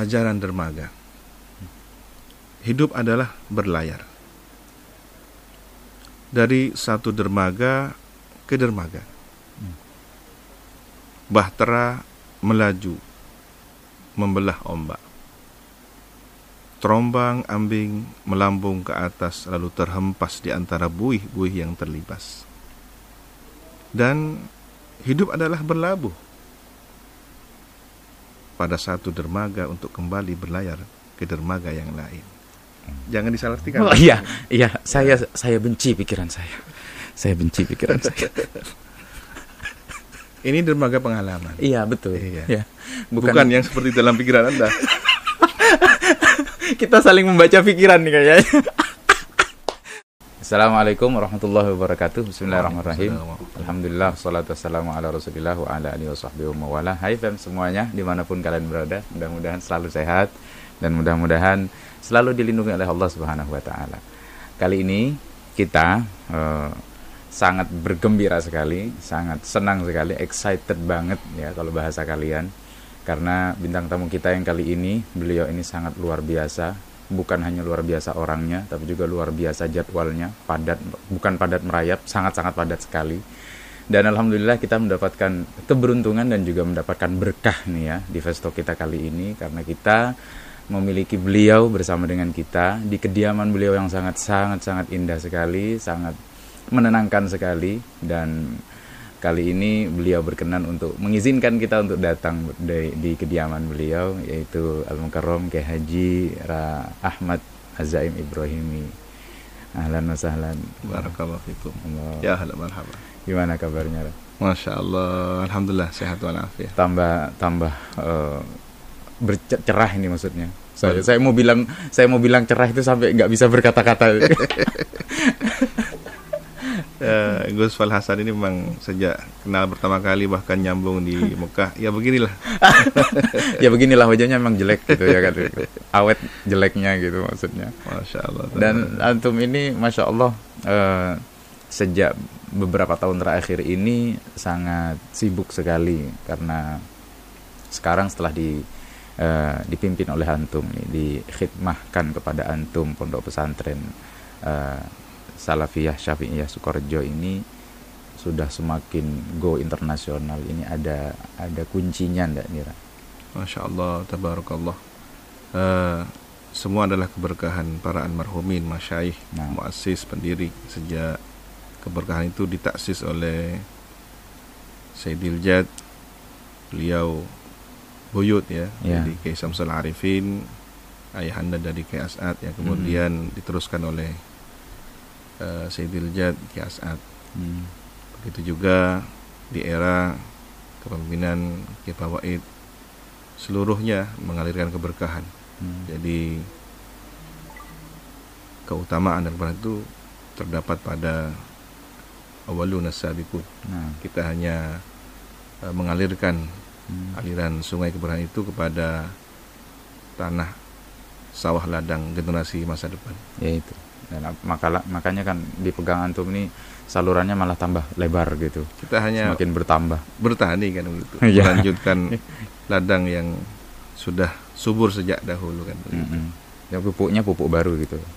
ajaran dermaga. Hidup adalah berlayar. Dari satu dermaga ke dermaga. Bahtera melaju membelah ombak. Terombang ambing melambung ke atas lalu terhempas di antara buih-buih yang terlibas. Dan hidup adalah berlabuh pada satu dermaga untuk kembali berlayar ke dermaga yang lain. Jangan disalartikan. Oh, iya, iya, saya saya benci pikiran saya. Saya benci pikiran saya. Ini dermaga pengalaman. Iya, betul. Iya. Ya. Bukan, Bukan yang seperti dalam pikiran Anda. Kita saling membaca pikiran nih kayaknya. Assalamualaikum warahmatullahi wabarakatuh. Bismillahirrahmanirrahim. Alhamdulillah, salatu wassalamu ala rasulillah wa ala alihi wa sahbihi wa wala. Hai fam semuanya, di mana pun kalian berada, mudah-mudahan selalu sehat dan mudah-mudahan selalu dilindungi oleh Allah Subhanahu wa taala. Kali ini kita uh, sangat bergembira sekali, sangat senang sekali, excited banget ya kalau bahasa kalian. Karena bintang tamu kita yang kali ini, beliau ini sangat luar biasa, bukan hanya luar biasa orangnya, tapi juga luar biasa jadwalnya, padat, bukan padat merayap, sangat-sangat padat sekali. Dan alhamdulillah kita mendapatkan keberuntungan dan juga mendapatkan berkah nih ya di Festo kita kali ini karena kita memiliki beliau bersama dengan kita di kediaman beliau yang sangat sangat sangat indah sekali, sangat menenangkan sekali dan kali ini beliau berkenan untuk mengizinkan kita untuk datang di, di kediaman beliau yaitu Al Mukarram Kiai Haji Ra Ahmad Azaim Ibrahimi. Ahlan wa sahlan. Barakallahu fikum. Ya halo marhaba. Gimana kabarnya? Ra? Masya Allah, Alhamdulillah sehat walafiat. Tambah tambah uh, bercerah ini maksudnya. Saya, saya mau bilang saya mau bilang cerah itu sampai nggak bisa berkata-kata. uh, Gus Fal Hasan ini memang sejak kenal pertama kali bahkan nyambung di Mekah. Ya beginilah. Ya beginilah wajahnya memang jelek gitu ya kan awet jeleknya gitu maksudnya. Masya Allah dan antum ini Masya Allah uh, sejak beberapa tahun terakhir ini sangat sibuk sekali karena sekarang setelah di uh, dipimpin oleh antum nih dikhidmahkan kepada antum pondok pesantren uh, Salafiyah Syafi'iyah Sukorejo ini sudah semakin go internasional. Ini ada ada kuncinya ndak Nira? Masya Allah, tabarakallah. Uh, semua adalah keberkahan para almarhumin, masyaih, nah. muassis, pendiri sejak keberkahan itu ditaksis oleh Sayyidil Jad, beliau buyut ya, yeah. dari Kiai Samsul Arifin, ayahanda dari Kiai As'ad yang kemudian mm -hmm. diteruskan oleh uh, Sayyidil Jad Ki As'ad. Hmm. Begitu juga di era kepemimpinan Ki Fawaid seluruhnya mengalirkan keberkahan. Hmm. Jadi keutamaan dan keberkahan itu terdapat pada awalun sabiqun. Nah. Kita hanya uh, mengalirkan hmm. aliran sungai keberkahan itu kepada tanah sawah ladang generasi masa depan. Ya itu dan maka, makanya kan di pegangan antum ini salurannya malah tambah lebar gitu. Kita hanya semakin bertambah. bertani kan begitu. Iya. melanjutkan ladang yang sudah subur sejak dahulu kan. Mm -hmm. ya pupuknya pupuk baru gitu.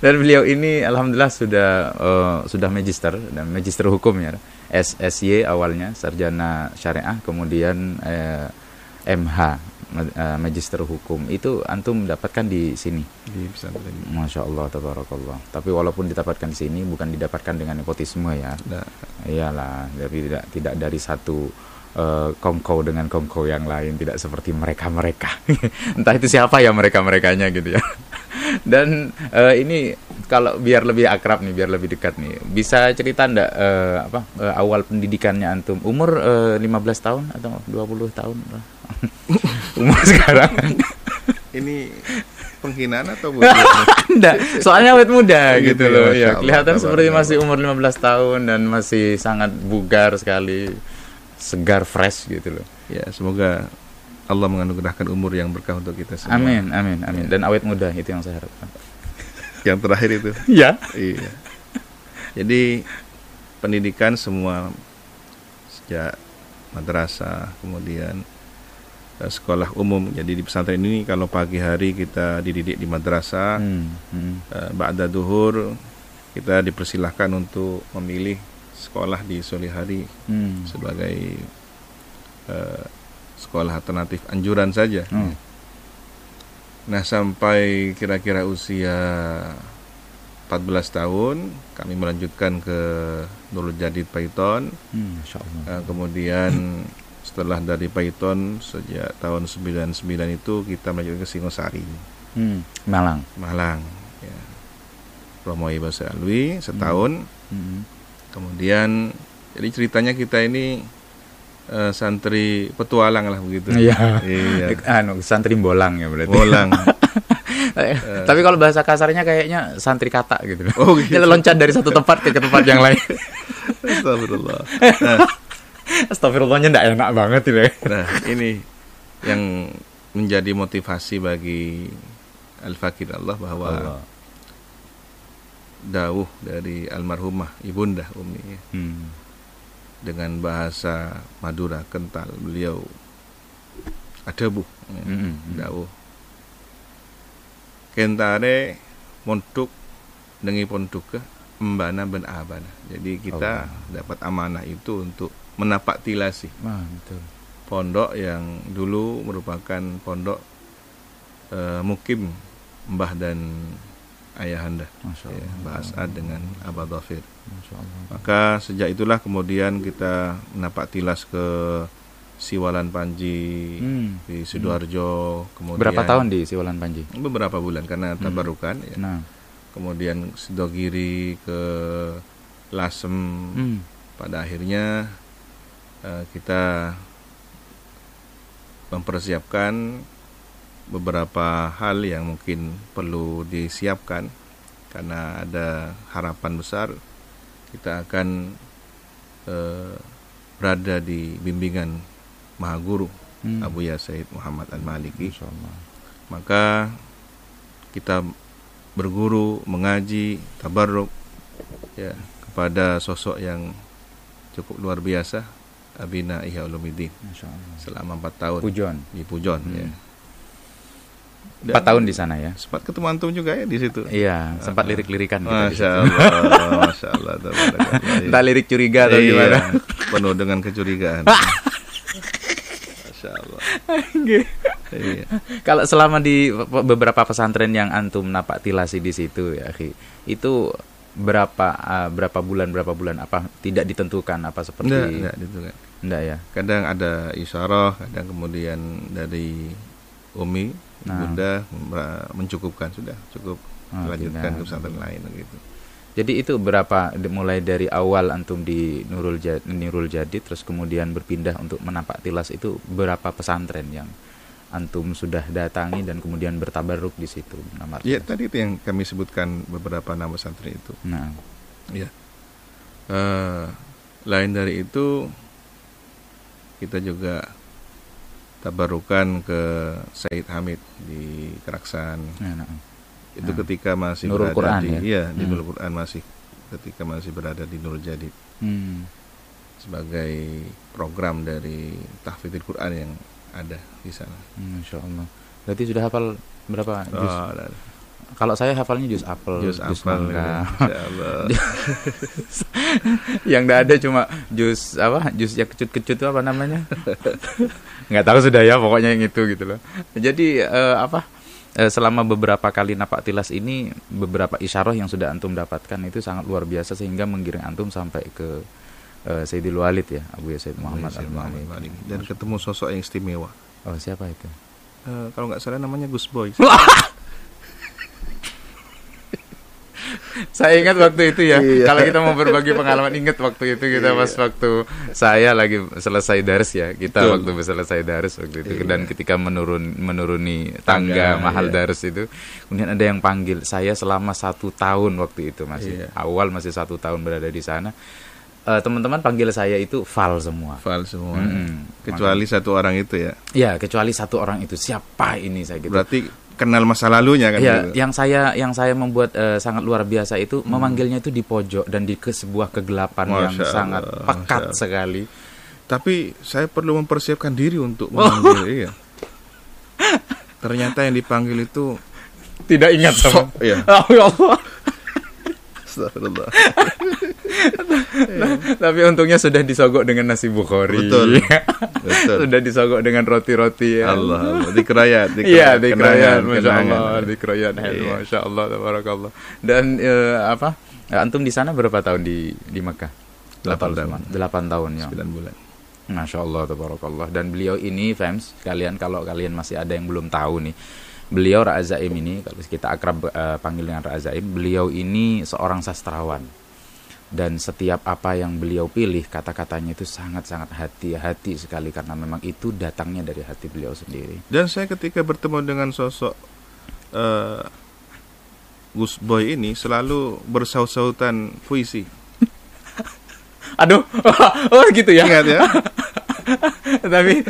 Dan beliau ini alhamdulillah sudah uh, sudah magister dan magister hukum ya. SSY awalnya sarjana syariah kemudian eh, MH uh, magister hukum. Itu antum mendapatkan di sini? Di pesantren. Masya Allah tabarakallah. Tapi walaupun didapatkan di sini bukan didapatkan dengan nepotisme ya. Nah. iyalah tapi tidak tidak dari satu uh, kongko dengan kongko yang lain tidak seperti mereka mereka entah itu siapa ya mereka merekanya gitu ya dan uh, ini kalau biar lebih akrab nih biar lebih dekat nih bisa cerita ndak uh, apa uh, awal pendidikannya antum umur uh, 15 tahun atau 20 tahun umur sekarang ini penghinaan atau bukan? Enggak, soalnya awet muda oh, gitu, gitu loh. Ya, kelihatan Allah, seperti masih umur 15 tahun dan masih sangat bugar sekali, segar fresh gitu loh. Ya, semoga Allah menganugerahkan umur yang berkah untuk kita semua. Amin, amin, amin. Ya. Dan awet muda itu yang saya harapkan. yang terakhir itu. Ya. iya. Jadi pendidikan semua sejak madrasah kemudian uh, sekolah umum. Jadi di pesantren ini kalau pagi hari kita dididik di madrasah, hmm. Hmm. Uh, ba'da duhur kita dipersilahkan untuk memilih sekolah di sore hari hmm. sebagai uh, sekolah alternatif anjuran saja. Hmm. Nah sampai kira-kira usia 14 tahun kami melanjutkan ke Nurul Jadid Python. Hmm, uh, kemudian setelah dari Python sejak tahun 99 itu kita melanjutkan ke Singosari. Hmm, Malang. Malang. Ya. Bahasa Alwi setahun. Hmm. Hmm. Kemudian jadi ceritanya kita ini uh, santri petualang lah begitu. Iya. iya. Anu santri bolang ya berarti. Bolang. uh, Tapi kalau bahasa kasarnya kayaknya santri kata gitu. Oh, gitu. Kita loncat dari satu tempat ke tempat yang lain. Astagfirullah. Nah, Astagfirullahnya enggak enak banget ini. Nah, ini yang menjadi motivasi bagi Al-Fakir Allah bahwa Allah. dawuh dari almarhumah ibunda Umi hmm. Dengan bahasa Madura kental beliau ada bu ya, hmm. hmm. kentare montuk dengi pontuke embana ben abana. Jadi kita oh. dapat amanah itu untuk menapak tilasi. Ah, betul. Pondok yang dulu merupakan pondok uh, mukim Mbah dan ayahanda ya, Mbah As'ad dengan Abah Dhafir. Maka sejak itulah kemudian kita menapak tilas ke Siwalan Panji hmm. di Sidoarjo hmm. kemudian berapa tahun di Siwalan Panji beberapa bulan karena hmm. tabarukan ya. nah. kemudian Sidogiri ke Lasem hmm. pada akhirnya uh, kita mempersiapkan beberapa hal yang mungkin perlu disiapkan karena ada harapan besar kita akan uh, berada di bimbingan Maha Guru hmm. Abu Ya Said Muhammad Al-Maliki. Maka kita berguru, mengaji, tabarruk ya kepada sosok yang cukup luar biasa Abina Ihya Ulumuddin selama empat tahun Pujon di Pujon hmm. ya. Empat tahun di sana ya. Sempat ketemu antum juga ya di situ. Iya, sempat lirik-lirikan. Masya Allah, Masya Allah. Entah lirik curiga atau iya, gimana. Penuh dengan kecurigaan. Masya Allah. iya. Kalau selama di beberapa pesantren yang antum napak tilasi di situ ya, itu berapa uh, berapa bulan berapa bulan apa tidak ditentukan apa seperti enggak, enggak ditentukan. Enggak ya. Kadang ada isyarah, kadang kemudian dari umi nah. bunda mencukupkan sudah cukup oh, lanjutkan ke pesantren lain gitu. Jadi itu berapa mulai dari awal antum di Nurul Jadid, Nurul Jadid terus kemudian berpindah untuk menapak tilas itu berapa pesantren yang antum sudah datangi dan kemudian bertabaruk di situ nama Ya tadi itu yang kami sebutkan beberapa nama pesantren itu. Nah, ya. Uh, lain dari itu kita juga tabarukan ke Said Hamid di Keraksan. Ya, nah itu nah. ketika masih Nurul berada Quran, di ya? iya di hmm. Nurul Quran masih ketika masih berada di Nurul Jadid hmm. sebagai program dari tahfidzul Quran yang ada di sana. Hmm, Masya Allah. Berarti sudah hafal berapa juz? Oh, Kalau saya hafalnya jus apel, jus, jus apel, mangga. Ya, yang tidak ada cuma jus apa? Jus yang kecut-kecut itu apa namanya? Nggak tahu sudah ya, pokoknya yang itu gitu loh. Jadi uh, apa? Eh, selama beberapa kali napak tilas ini beberapa isyarah yang sudah antum dapatkan itu sangat luar biasa sehingga menggiring antum sampai ke uh, Sayyidil Walid ya Abu Said Muhammad Al Malik dan ketemu sosok yang istimewa. Oh siapa itu? Uh, kalau nggak salah namanya Gus Boy. saya ingat waktu itu ya. Iya. Kalau kita mau berbagi pengalaman ingat waktu itu kita iya. pas waktu saya lagi selesai daris ya. Kita Betul. waktu selesai daris waktu itu iya. dan ketika menurun menuruni tangga, tangga mahal iya. daris itu, kemudian ada yang panggil saya selama satu tahun waktu itu masih iya. awal masih satu tahun berada di sana. Uh, teman-teman panggil saya itu Val semua. Val semua. Hmm, kecuali Makanya. satu orang itu ya. Ya, kecuali satu orang itu. Siapa ini saya gitu. Berarti kenal masa lalunya kan ya, gitu. yang saya yang saya membuat uh, sangat luar biasa itu hmm. memanggilnya itu di pojok dan di ke sebuah kegelapan Masya yang Allah, sangat pekat sekali tapi saya perlu mempersiapkan diri untuk memanggil iya ternyata yang dipanggil itu tidak ingat sama. Sok, iya. Oh, ya Allah. Astagfirullah. Tapi untungnya sudah disogok dengan nasi bukhari. Betul. Betul. sudah disogok dengan roti-roti ya. Allah, Allah. Dikerayat, Iya, di kenangan, masya. Allah, di Krayan, Iya. masya Allah, tabarakallah. Dan eh, apa? Antum di sana berapa tahun di di Mekah? Delapan tahun. Delapan tahun ya. 9 bulan. Masya Allah, tabarakallah. Dan beliau ini, fans, kalian kalau kalian masih ada yang belum tahu nih, beliau Ra'azaim ini, kalau kita akrab eh, panggil dengan Ra'azaim, beliau ini seorang sastrawan. Dan setiap apa yang beliau pilih, kata-katanya itu sangat-sangat hati-hati sekali karena memang itu datangnya dari hati beliau sendiri. Dan saya ketika bertemu dengan sosok eh, Gus Boy ini selalu bersaut-sautan puisi. Aduh, oh gitu ya. Ingat ya? tapi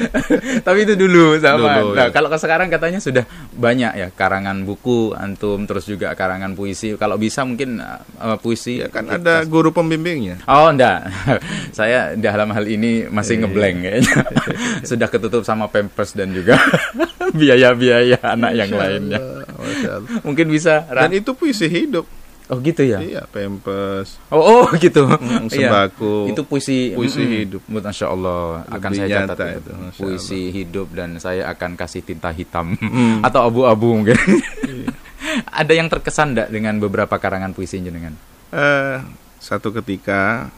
tapi itu dulu sama. Dulu, nah, ya. kalau ke sekarang katanya sudah banyak ya karangan buku antum terus juga karangan puisi. Kalau bisa mungkin uh, puisi Ya kan ada guru pembimbingnya. Oh enggak, saya dalam hal ini masih Iya. ngeblank kayaknya. Sudah ketutup sama Pampers dan juga biaya-biaya anak yang lainnya. Allah, Masya Allah. Mungkin bisa. Dan itu puisi hidup. Oh gitu ya. Iya, Pampers, Oh, oh gitu. mm, Iya. sembako. Itu puisi Puisi mm-mm. hidup. Masya Allah akan Lebih saya nyata catat itu, itu. Masya Puisi hidup dan saya akan kasih tinta hitam Mm. atau abu-abu mungkin. Iya. Ada yang terkesan enggak dengan beberapa karangan puisi jenengan? Eh, satu ketika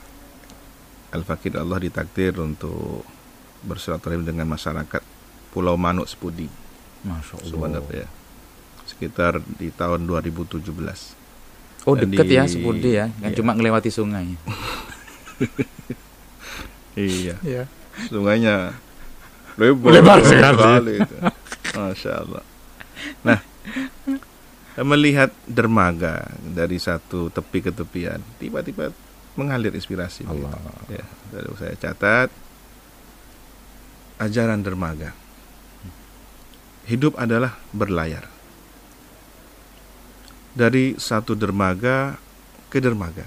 Al-Fakir Allah ditakdir untuk bersilaturahim dengan masyarakat Pulau Manuk Sepudi, Masya Sumeneb ya. Sekitar di tahun 2017. Oh deket di- ya Sepudi ya, yang iya. cuma ngelewati sungai. Iya. Iya. Sungainya lebar, Lebar sekali. itu. Masya Allah. Nah, melihat dermaga dari satu tepi ke tepian, tiba-tiba mengalir inspirasi. Allah. begitu. Ya, lalu saya catat ajaran dermaga. Hidup adalah berlayar. Dari satu dermaga ke dermaga.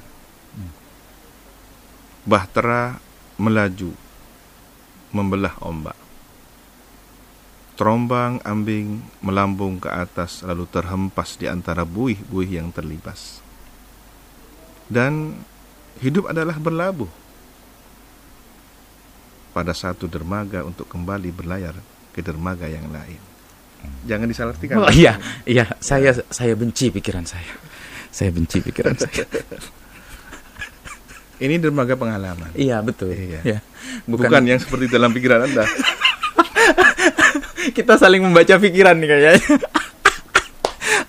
Bahtera melaju membelah ombak. Terombang ambing melambung ke atas lalu terhempas di antara buih-buih yang terlipas. Dan hidup adalah berlabuh pada satu dermaga untuk kembali berlayar ke dermaga yang lain. Jangan disalahartikan. Oh, iya, iya, saya saya benci pikiran saya. Saya benci pikiran saya. Ini dermaga pengalaman. iya, betul. Iya. Ya. Bukan, Bukan, yang seperti dalam pikiran Anda. kita saling membaca pikiran nih kayaknya.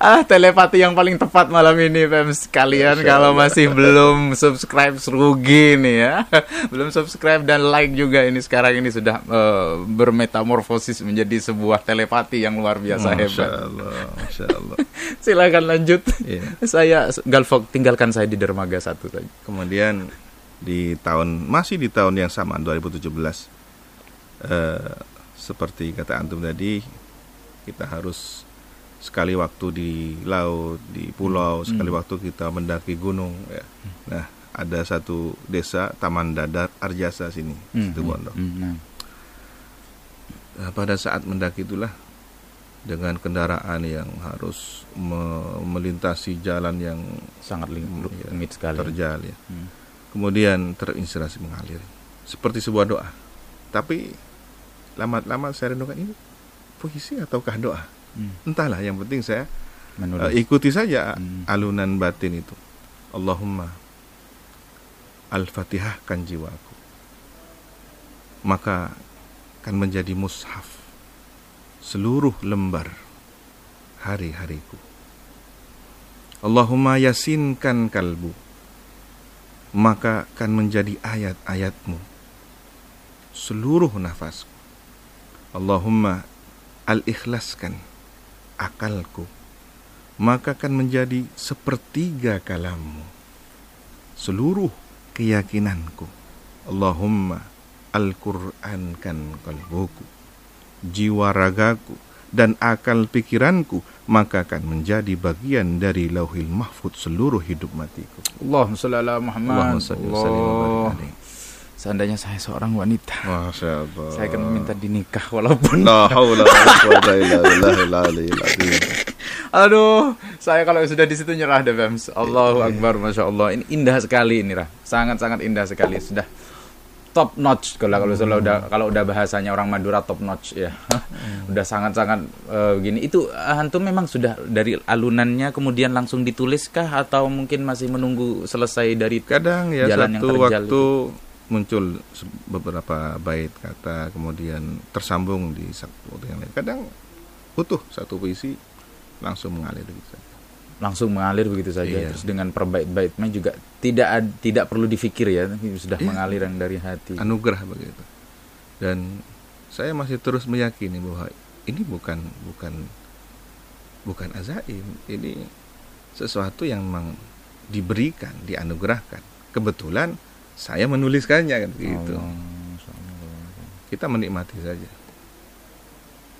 Ah, telepati yang paling tepat malam ini, Pem sekalian. Masya Kalau masih belum subscribe rugi nih ya. belum subscribe dan like juga ini sekarang ini sudah eh, bermetamorfosis menjadi sebuah telepati yang luar biasa Masya hebat. Allah, Masya Allah. Silakan lanjut. Iya. Saya Galvok tinggalkan saya di dermaga satu tadi. Kemudian di tahun masih di tahun yang sama 2017 eh, seperti kata antum tadi kita harus sekali waktu di laut di pulau sekali waktu kita mendaki gunung ya. Nah ada satu desa Taman Dadar Arjasa sini situ Bondo. Hmm, nah. Nah, pada saat mendaki itulah dengan kendaraan yang harus me- melintasi jalan yang sangat Iya, rumit sekali. terjal ya. Hmm. Kemudian terinspirasi mengalir seperti sebuah doa. Tapi lama-lama saya renungkan ini puisi ataukah doa? Hmm. Entahlah, yang penting saya Menulis. eh, ikuti saja Hmm. alunan batin itu. Allahumma al-fatihahkan jiwaku. Maka akan menjadi mushaf seluruh lembar hari-hariku. Allahumma yasinkan kalbu maka akan menjadi ayat-ayatmu seluruh nafasku. Allahumma al-ikhlaskan akalku maka akan menjadi sepertiga kalammu seluruh keyakinanku. Allahumma al-Qur'ankan kalbuku jiwa ragaku dan akal pikiranku maka akan menjadi bagian dari lauhil mahfud seluruh hidup matiku. Allahumma sholli ala Muhammad. Allahumma salli wa sallim wa barik Allah. alaih. Seandainya saya seorang wanita, Masya Allah. saya akan meminta dinikah walaupun La haula illa. Aduh, saya kalau sudah di situ nyerah deh, Bems. Allahu Akbar, Masya Allah. Ini indah sekali ini, Rah. Sangat-sangat indah sekali. Sudah top notch kalau kalau sudah udah kalau udah bahasanya orang Madura top notch ya. udah sangat-sangat begini. Itu eh, antum memang sudah dari alunannya kemudian langsung dituliskah atau mungkin masih menunggu selesai dari Kadang ya Jalan yang satu terjal waktu muncul beberapa bait kata kemudian tersambung di satu yang lain. Kadang utuh satu puisi langsung mengalir gitu saja. langsung mengalir begitu saja Iya. terus dengan perbait-baitnya juga tidak tidak perlu difikir ya, sudah Iya. mengalir yang dari hati. anugerah begitu. Dan saya masih terus meyakini bahwa ini bukan bukan bukan azaim, ini sesuatu yang memang diberikan, dianugerahkan. Kebetulan saya menuliskannya kan gitu. Allah. Kita menikmati saja.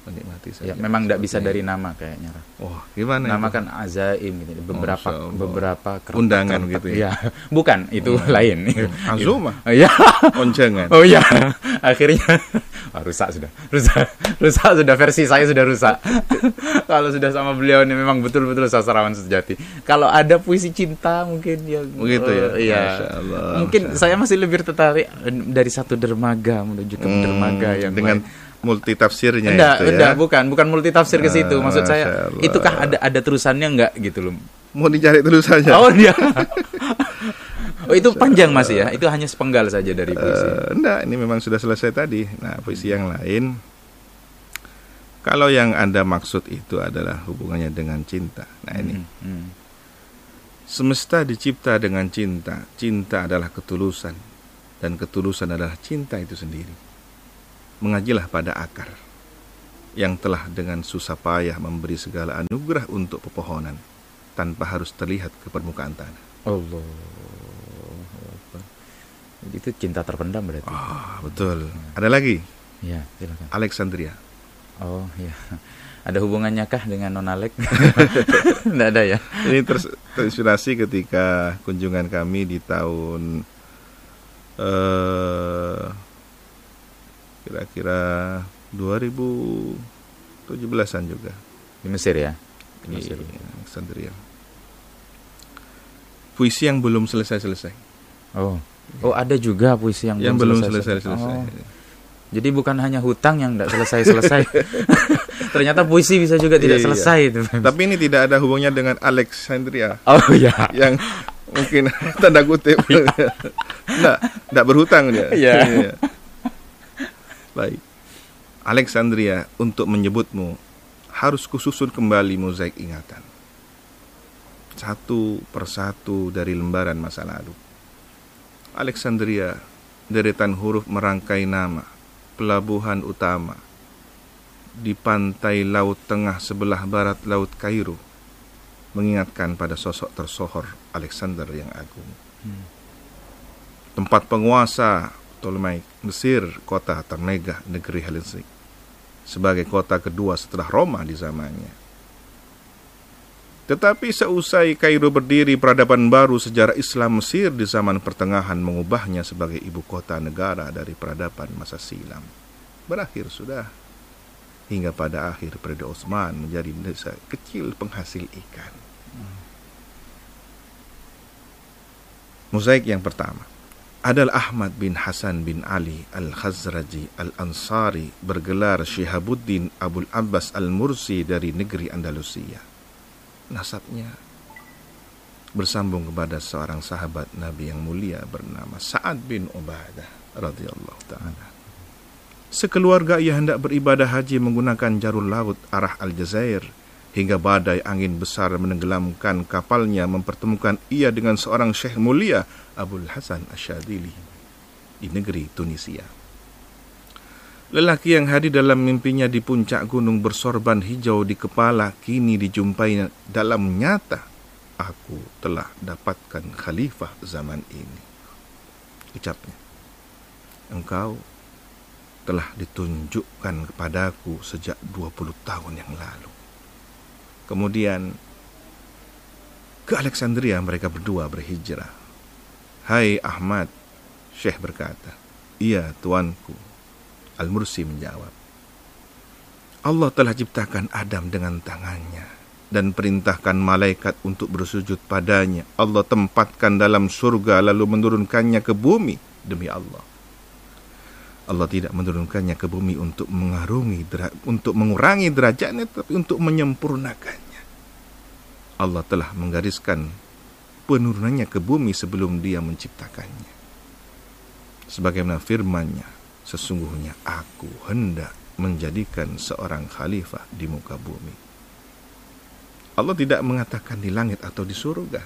Menikmati saja. Ya, memang tidak bisa sesuatu dari nama kayaknya. Wah, gimana Nama itu? kan azaim gitu. Beberapa Allah. beberapa kertas- Undangan kertas- gitu ya? Iya. Bukan, itu lain. Azuma, Oh iya. oncengan. Oh iya. Akhirnya Wah, rusak sudah. Rusak. Rusak sudah versi saya sudah rusak. Kalau sudah sama beliau ini memang betul-betul sastrawan sejati. Kalau ada puisi cinta mungkin yang Begitu ya? eh, iya. Allah, Mungkin saya masih lebih tertarik eh, dari satu dermaga menuju ke Hmm, dermaga yang dengan lain. Multi tafsirnya Enggak, itu ya. enggak, bukan, bukan multi tafsir ke situ. Ah, Maksud saya, Masya Allah. itukah ada ada terusannya enggak gitu loh. Mau dicari terus saja. Oh, dia. oh, itu panjang masih ya. Itu hanya sepenggal saja dari puisi. Eh, enggak, ini memang sudah selesai tadi. Nah, puisi yang lain kalau yang Anda maksud itu adalah hubungannya dengan cinta. Nah, ini Hmm, hmm. semesta dicipta dengan cinta. Cinta adalah ketulusan dan ketulusan adalah cinta itu sendiri. Mengajilah pada akar yang telah dengan susah payah memberi segala anugerah untuk pepohonan tanpa harus terlihat ke permukaan tanah. Allah. Itu cinta terpendam berarti. Ah, betul. Ada lagi Iya, silakan. Alexandria. Oh, iya. Ada hubungannya kah dengan Non Alek? Enggak ada ya. Ini ters- terinspirasi ketika kunjungan kami di tahun eh kira-kira 2017-an juga Di Mesir ya. Di di Mesir. Alexandria. Puisi yang belum selesai-selesai. Oh. Oh, ada juga puisi yang, Yang belum selesai. selesai-selesai. Oh. Jadi bukan hanya hutang yang tidak selesai-selesai. Ternyata puisi bisa juga tidak Iya. selesai itu. Tapi ini tidak ada hubungannya dengan Alexandria Oh ya. yang mungkin tanda kutip enggak enggak berhutang dia. Iya. Baik. Alexandria untuk menyebutmu harus kususun kembali mozaik ingatan. Satu persatu dari lembaran masa lalu. Alexandria, deretan huruf merangkai nama, pelabuhan utama, di pantai laut tengah sebelah barat laut Kairo, mengingatkan pada sosok tersohor Alexander yang agung. Tempat penguasa Ptolemaic Mesir, kota termegah negeri Hellenic, sebagai kota kedua setelah Roma di zamannya. Tetapi seusai Kairo berdiri, peradaban baru sejarah Islam Mesir di zaman pertengahan mengubahnya sebagai ibu kota negara dari peradaban masa silam. Berakhir sudah hingga pada akhir periode Osman menjadi desa kecil penghasil ikan. Mozaik yang pertama adalah Ahmad bin Hasan bin Ali Al-Khazraji Al-Ansari bergelar Syihabuddin Abul Abbas Al-Mursi dari negeri Andalusia. Nasabnya bersambung kepada seorang sahabat Nabi yang mulia bernama Sa'ad bin Ubadah radhiyallahu taala. Sekeluarga ia hendak beribadah haji menggunakan jarul laut arah Aljazair hingga badai angin besar menenggelamkan kapalnya mempertemukan ia dengan seorang syekh mulia Abul Hasan Asyadili di negeri Tunisia. Lelaki yang hadir dalam mimpinya di puncak gunung bersorban hijau di kepala kini dijumpai dalam nyata. Aku telah dapatkan khalifah zaman ini. Ucapnya. Engkau telah ditunjukkan kepadaku sejak 20 tahun yang lalu. Kemudian ke Alexandria mereka berdua berhijrah. Hai Ahmad, Syekh berkata, Iya, tuanku. Al-Mursi menjawab. Allah telah ciptakan Adam dengan tangannya dan perintahkan malaikat untuk bersujud padanya. Allah tempatkan dalam surga lalu menurunkannya ke bumi demi Allah. Allah tidak menurunkannya ke bumi untuk mengarungi untuk mengurangi derajatnya tapi untuk menyempurnakannya. Allah telah menggariskan penurunannya ke bumi sebelum dia menciptakannya. Sebagaimana firman-Nya, sesungguhnya aku hendak menjadikan seorang khalifah di muka bumi. Allah tidak mengatakan di langit atau di surga.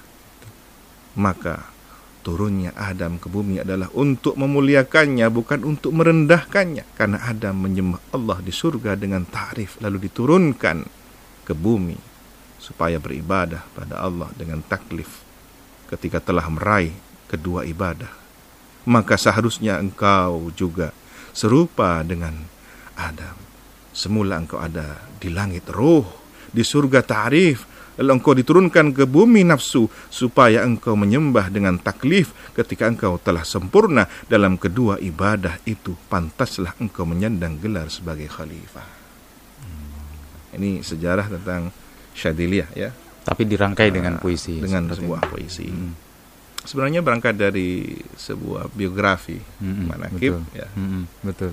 Maka turunnya Adam ke bumi adalah untuk memuliakannya bukan untuk merendahkannya karena Adam menyembah Allah di surga dengan ta'rif lalu diturunkan ke bumi supaya beribadah pada Allah dengan taklif ketika telah meraih kedua ibadah maka seharusnya engkau juga serupa dengan Adam. Semula engkau ada di langit roh, di surga ta'rif, lalu engkau diturunkan ke bumi nafsu supaya engkau menyembah dengan taklif ketika engkau telah sempurna dalam kedua ibadah itu pantaslah engkau menyandang gelar sebagai khalifah. Ini sejarah tentang Syadiliyah ya. Tapi dirangkai dengan puisi. Dengan sebuah puisi. Hmm. Sebenarnya berangkat dari sebuah biografi hmm, manakib betul. ya. Hmm, betul.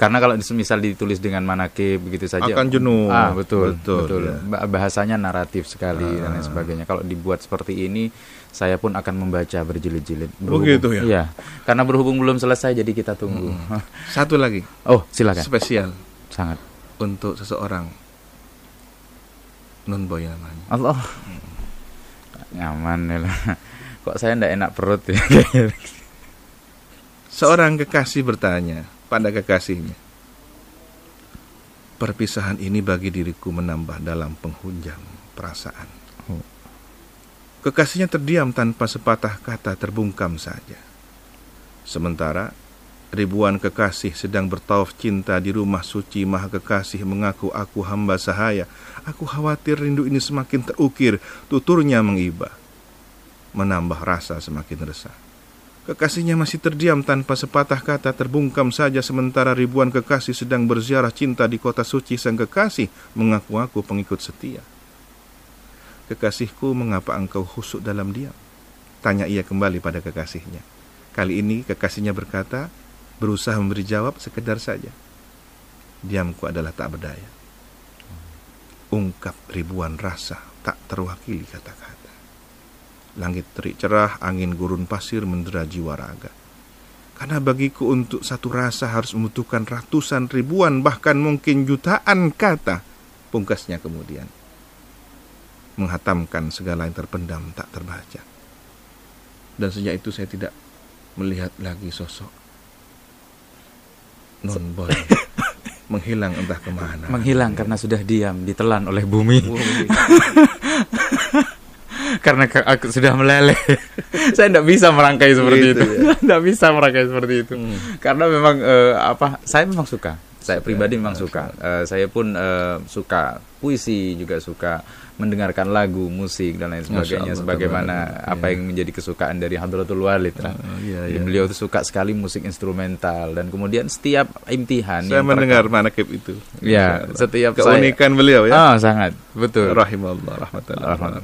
Karena kalau misal ditulis dengan manakib begitu saja akan jenuh. Ah, betul. Betul. betul. Ya. Bahasanya naratif sekali ah. dan lain sebagainya. Kalau dibuat seperti ini saya pun akan membaca berjilid-jilid. Begitu ya. Iya. Karena berhubung belum selesai jadi kita tunggu. Hmm. Satu lagi. Oh, silakan. Spesial. Sangat. Untuk seseorang non boy namanya. Allah. Hmm. Nyaman ya lah. Kok saya ndak enak perut ya. Seorang kekasih bertanya, pada kekasihnya. Perpisahan ini bagi diriku menambah dalam penghunjam perasaan. Oh. Kekasihnya terdiam tanpa sepatah kata terbungkam saja. Sementara ribuan kekasih sedang bertawaf cinta di rumah suci Maha Kekasih mengaku aku hamba sahaya. Aku khawatir rindu ini semakin terukir, tuturnya mengibah. Menambah rasa semakin resah. Kekasihnya masih terdiam tanpa sepatah kata terbungkam saja sementara ribuan kekasih sedang berziarah cinta di kota suci sang kekasih mengaku-aku pengikut setia. Kekasihku, mengapa engkau khusuk dalam diam? Tanya ia kembali pada kekasihnya. Kali ini kekasihnya berkata, berusaha memberi jawab sekedar saja. Diamku adalah tak berdaya. Ungkap ribuan rasa tak terwakili kata-kata. Langit terik cerah, angin gurun pasir mendera jiwa raga. Karena bagiku untuk satu rasa harus membutuhkan ratusan ribuan bahkan mungkin jutaan kata. Pungkasnya kemudian menghatamkan segala yang terpendam tak terbaca. Dan sejak itu saya tidak melihat lagi sosok non boy menghilang entah ke mana. Menghilang karena sudah diam ditelan oleh bumi. karena aku sudah meleleh. saya tidak bisa merangkai seperti gitu, itu. Tidak ya? bisa merangkai seperti itu. Hmm. Karena memang uh, apa? Saya memang suka. Saya pribadi memang suka. Uh, saya pun uh, suka puisi juga suka mendengarkan lagu, musik dan lain sebagainya Allah, sebagaimana Allah. apa iya. yang menjadi kesukaan dari Hadratul Walid Uh, iya, iya. Beliau itu suka sekali musik instrumental dan kemudian setiap imtihan saya mendengar manakib itu. Ya, setiap keunikan saya, beliau ya. Oh, sangat. Betul. Rahimallah rahmatullah.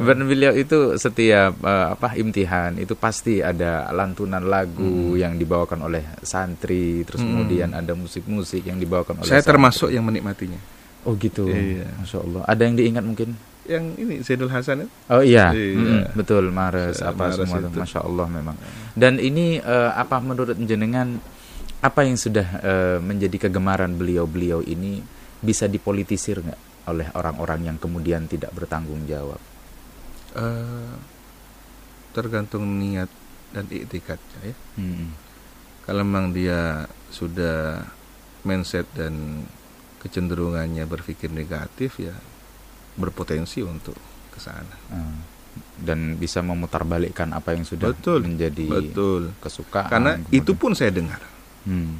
Dan beliau itu setiap uh, apa imtihan itu pasti ada lantunan lagu hmm. yang dibawakan oleh santri, terus hmm. kemudian ada musik-musik yang dibawakan oleh Saya santri. termasuk yang menikmatinya. Oh gitu. Iya. Masya Allah. Ada yang diingat mungkin? Yang ini Zainul Hasan itu? Oh iya. iya. Mm. Betul Mares apa Mares semua itu. Masya Allah memang. Dan ini uh, apa menurut jenengan apa yang sudah uh, menjadi kegemaran beliau-beliau ini bisa dipolitisir nggak oleh orang-orang yang kemudian tidak bertanggung jawab? Uh, tergantung niat dan itikadnya ya. Hmm. Kalau memang dia sudah mindset dan kecenderungannya berpikir negatif ya berpotensi untuk ke sana. Hmm. Dan bisa memutarbalikkan apa yang sudah betul, menjadi betul. kesukaan. Karena kemudian. itu pun saya dengar. Hmm.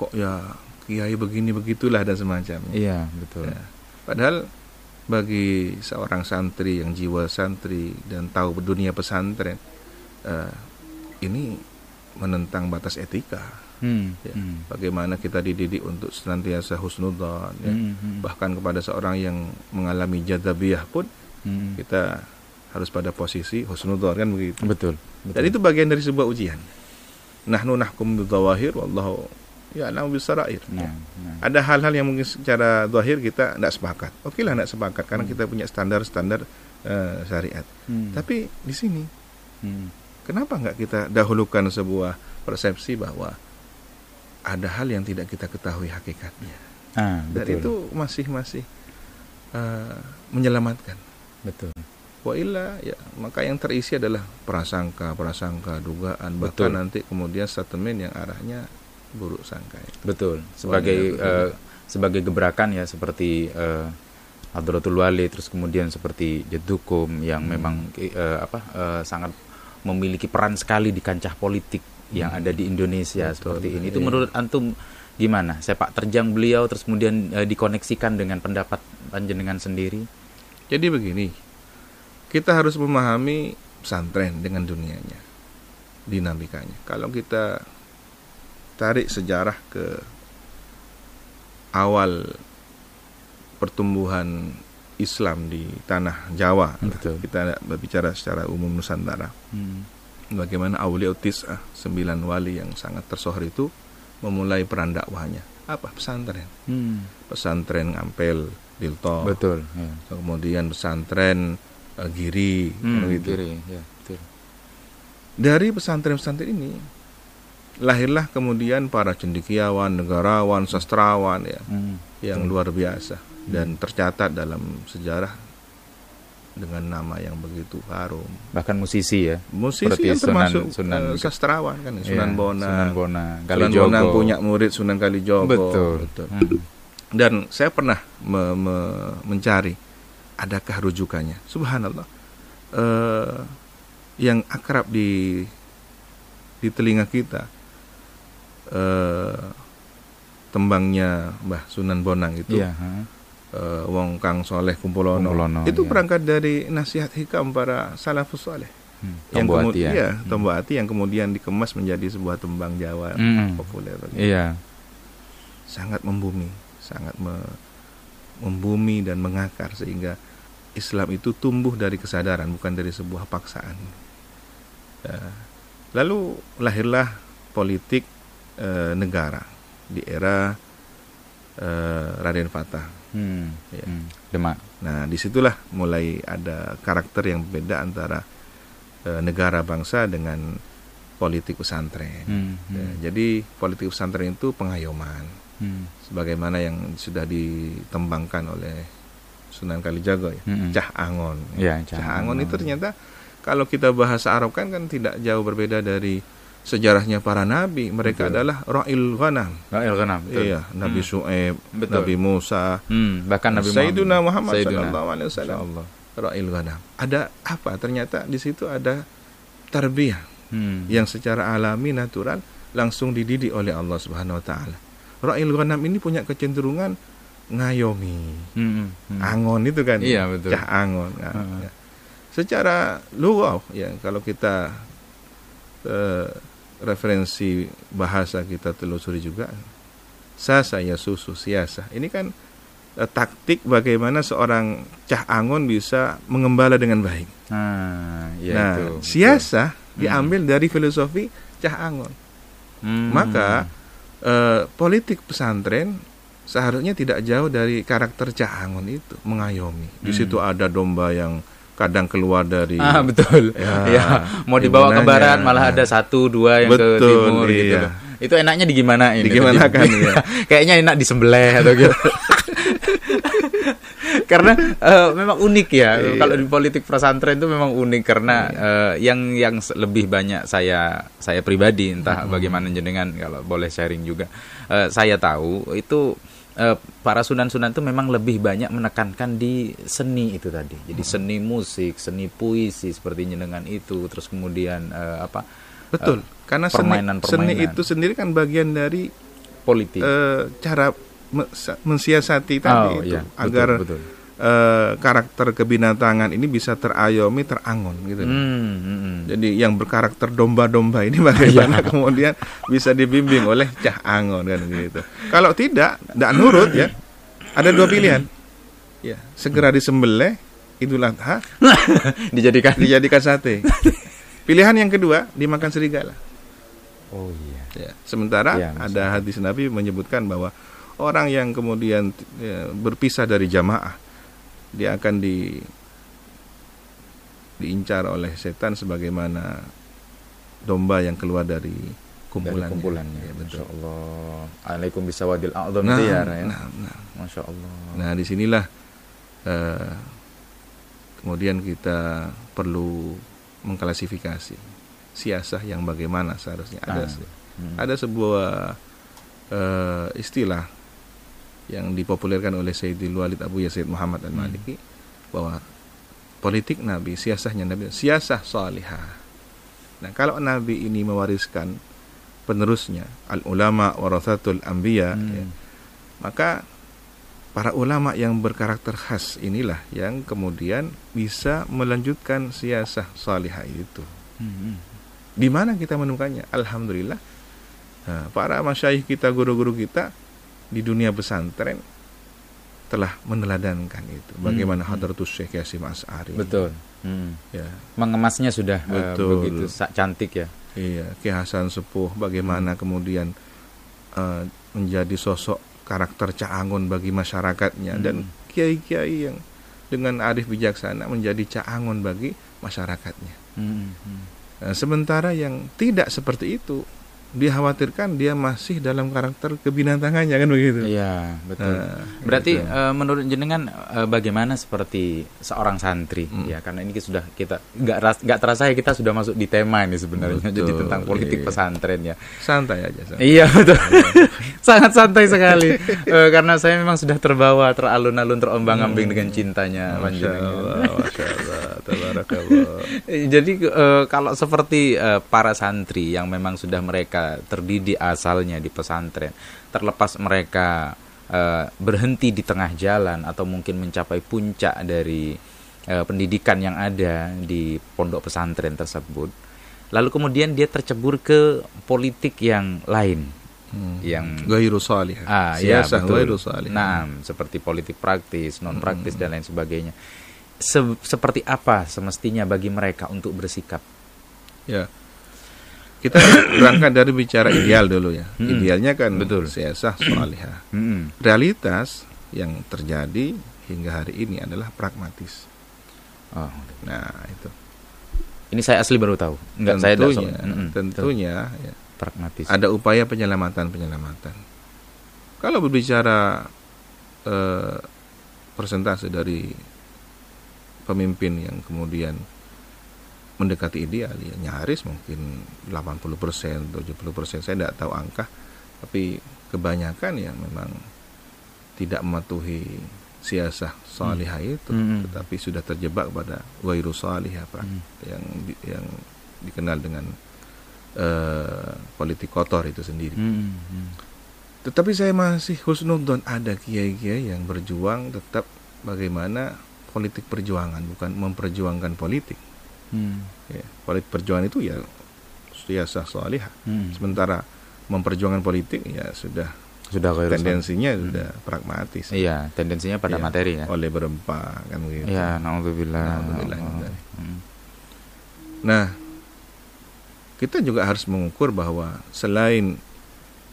Kok ya kiai begini begitulah dan semacamnya. Iya betul. Ya. Padahal bagi seorang santri yang jiwa santri dan tahu dunia pesantren uh, ini menentang batas etika Hmm. Ya. Hmm. Bagaimana kita dididik untuk senantiasa husnudzon, ya. Hmm. Hmm. bahkan kepada seorang yang mengalami jadzabiyah pun Hmm. kita harus pada posisi husnudzon kan begitu. Betul. Dan itu bagian dari sebuah ujian. Nahnu nahkum bidzawahir wallahu ya'lamu bisarair. Nah, nah. Ada hal-hal yang mungkin secara zahir kita tidak sepakat. Oke lah tidak sepakat karena kita punya standar-standar eh, syariat. Hmm. Tapi di sini Hmm. kenapa nggak kita dahulukan sebuah persepsi bahwa ada hal yang tidak kita ketahui hakikatnya. Ah, Dan itu masih masih eh, menyelamatkan. betul. Wa illa ya maka yang terisi adalah prasangka, prasangka, dugaan Betul. bahkan nanti kemudian statement yang arahnya buruk sangka itu. Betul. Sebagai betul. eh, sebagai gebrakan ya seperti eh, Hadratul Wali terus kemudian seperti Jedukum yang Hmm. memang eh, apa eh, sangat memiliki peran sekali di kancah politik yang ada di Indonesia. Betul, seperti ini. Itu iya. menurut antum gimana? Sepak terjang beliau terus kemudian eh, dikoneksikan dengan pendapat panjenengan sendiri? Jadi begini, kita harus memahami pesantren dengan dunianya, dinamikanya. Kalau kita tarik sejarah ke awal pertumbuhan Islam di tanah Jawa, Betul. kita berbicara secara umum Nusantara. Hmm. Bagaimana Aulia Tis'ah, sembilan wali yang sangat tersohor itu memulai peran dakwahnya. Apa pesantren? Hmm. Pesantren Ngampel, Dilto, Betul. Ya. kemudian pesantren eh, Giri, Hmm, begitu. kiri, ya, betul. Dari pesantren-pesantren ini lahirlah kemudian para cendekiawan, negarawan, sastrawan ya, Hmm. yang luar biasa dan tercatat dalam sejarah dengan nama yang begitu harum. Bahkan musisi ya. Musisi Seperti yang Sunan- termasuk Sunan- eh, sastrawan kan, Sunan Iya, Bona. Sunan Bona, Sunan Kalijogo. Bonang punya murid Sunan Kalijogo. Betul. Hmm. Dan saya pernah me- me- mencari adakah rujukannya. Subhanallah. Eh, yang akrab di di telinga kita eh, tembangnya Mbah Sunan Bonang itu Iya, ha. Eh, Wong Kang Soleh Kumpulono, Kumpulono, itu iya. berangkat dari nasihat hikam para salafus soleh Hmm. yang Tombo kemu- hati ya. Tombo Hati yang kemudian dikemas menjadi sebuah tembang Jawa Hmm. populer Iya. sangat membumi, sangat me- membumi dan mengakar sehingga Islam itu tumbuh dari kesadaran bukan dari sebuah paksaan. Ya. Lalu lahirlah politik eh, negara di era eh, Raden Fatah. Hmm. Ya. Hmm. Demak. Nah, di situlah mulai ada karakter yang berbeda antara eh, negara bangsa dengan politik pesantren. Hmm. Ya, Hmm. jadi politik pesantren itu pengayoman Hmm. sebagaimana yang sudah ditembangkan oleh Sunan Kalijaga ya. Hmm. Cah Angon. Ya, Cah Angon itu ternyata kalau kita bahasa Arab kan kan tidak jauh berbeda dari sejarahnya para nabi. Mereka Betul. adalah ra'il ghanam. Ra'il ghanam, betul. Iya, Nabi Hmm. Su'aib, Betul. Nabi Musa, Hmm. Bahkan Nabi Sayyiduna Muhammad Sayyiduna. sallallahu alaihi wasallam. Ra'il ghanam. Ada apa? Ternyata di situ ada tarbiyah Hmm. yang secara alami natural langsung dididik oleh Allah Subhanahu wa taala. Ra'il ghanam ini punya kecenderungan ngayomi. Hmm. Hmm. Angon itu kan. Iya, betul. Cah angon. Nah, Heeh. ya. Secara lugaw ya kalau kita eh, referensi bahasa kita telusuri juga sasa ya susu siasa. Ini kan eh, taktik bagaimana seorang cah angon bisa mengembala dengan baik. Ah, ya nah, itu. siasa Hmm. diambil dari filosofi cah angon. Hmm. Maka eh, politik pesantren seharusnya tidak jauh dari karakter Cah Angon itu mengayomi. Di Hmm. situ ada domba yang kadang keluar dari Ah betul. Ya, Ya, mau dibawa ke barat malah ada satu dua yang ke Betul, timur gitu iya. loh. Itu enaknya di gimana ini? Digimanakan, iya. Kayaknya enak disembelih atau gitu. karena eh, memang unik ya Iya. kalau di politik pesantren itu memang unik karena eh, yang yang se- lebih banyak saya saya pribadi entah bagaimana jenengan kalau boleh sharing juga eh, saya tahu itu eh, para sunan-sunan itu memang lebih banyak menekankan di seni itu tadi jadi seni musik seni puisi seperti jenengan itu terus kemudian eh, apa betul. Karena seni, permainan-permainan. seni itu sendiri kan bagian dari politik eh, cara me- sa- mensiasati tadi Oh, itu iya, betul, agar betul. Eh, karakter kebinatangan ini bisa terayomi, terangon gitu. Hmm, hmm, hmm. Jadi yang berkarakter domba-domba ini bagaimana kemudian bisa dibimbing oleh cah angon kan gitu. Kalau tidak, tidak nurut ya, ada dua pilihan. Ya, segera disembelih Idul Adha dijadikan dijadikan sate. Pilihan yang kedua dimakan serigala. Oh iya. Ya, sementara Ya, ada hadis Nabi menyebutkan bahwa orang yang kemudian ya, berpisah dari jamaah dia akan di diincar oleh setan sebagaimana domba yang keluar dari kumpulannya. Dari kumpulannya. Ya, betul. Masya Allah. Alaikum bisawadil a'zam Nah, ya, nah, nah. Masya Allah. Nah, di sinilah eh, kemudian kita perlu mengklasifikasi siasah yang bagaimana seharusnya ada Ah, hmm. ada sebuah eh, istilah yang dipopulerkan oleh Sayyidil Walid Abu Yazid Muhammad Hmm. Al-Maliki bahwa politik Nabi, siasahnya Nabi, siasah salihah. Nah, kalau Nabi ini mewariskan penerusnya, al-ulama warathatul anbiya, Hmm. ya, maka para ulama yang berkarakter khas inilah yang kemudian bisa melanjutkan siasah salihah itu. Hmm, hmm. Di mana kita menemukannya? Alhamdulillah. Nah, para masyayikh kita, guru-guru kita di dunia pesantren telah meneladankan itu. Bagaimana Hmm, hmm. Hadratus Syekh Yasim As'ari. Betul. Hmm. Ya, Mengemasnya sudah eh, Betul. begitu sa- cantik ya. iya, Ki Hasan Sepuh bagaimana kemudian eh, menjadi sosok karakter caangun bagi masyarakatnya dan Hmm. kiai-kiai yang dengan arif bijaksana menjadi caangun bagi masyarakatnya. Hmm, hmm. Nah, sementara yang tidak seperti itu dikhawatirkan dia masih dalam karakter kebinatangannya kan begitu. Iya, betul. Nah, Berarti gitu. eh, menurut jenengan eh, bagaimana seperti seorang santri Hmm. ya karena ini sudah kita nggak nggak terasa ya kita sudah masuk di tema ini sebenarnya Betul, jadi tentang politik iya. pesantren ya. santai aja. santai. Iya betul. Sangat santai sekali Eh, karena saya memang sudah terbawa teralun-alun terombang-ambing dengan cintanya Hmm. Panjenengan. Jadi eh, kalau seperti eh, para santri yang memang sudah mereka terdidik asalnya di pesantren, terlepas mereka eh, berhenti di tengah jalan atau mungkin mencapai puncak dari eh, pendidikan yang ada di pondok pesantren tersebut, lalu kemudian dia tercebur ke politik yang lain, Hmm. yang Gairu salih. Ah, ya, betul. gairu salih. Nah, seperti politik praktis, non praktis dan lain sebagainya. Se- seperti apa semestinya bagi mereka untuk bersikap? Ya. Kita berangkat dari bicara ideal dulu ya. Hmm. Idealnya kan Betul. siasah salihah. Mm-mm. Realitas yang terjadi hingga hari ini adalah pragmatis. Oh, Nah, itu. ini saya asli baru tahu. Enggak saya tidak tentunya, Mm-mm, betul. tentunya ya, pragmatis. ada upaya penyelamatan-penyelamatan. Kalau berbicara eh, persentase dari pemimpin yang kemudian mendekati ideal ya nyaris mungkin 80%, 70%, saya tidak tahu angka, tapi kebanyakan ya memang tidak mematuhi siasah salihah itu, Hmm. tetapi sudah terjebak pada wairu salihah Pak, Hmm. yang yang dikenal dengan eh, politik kotor itu sendiri. Mm, mm. Tetapi saya masih husnudon ada kiai-kiai yang berjuang tetap bagaimana politik perjuangan bukan memperjuangkan politik. Mm, Ya, politik perjuangan itu ya siasah salihah. mm. Sementara memperjuangkan politik ya sudah Sudah tendensinya sudah pragmatis. Iya, tendensinya pada Iya, materi ya. Oleh berempat kan begitu. Iya, naudzubillah. Naudzubillah. Mm. Nah, kita juga harus mengukur bahwa selain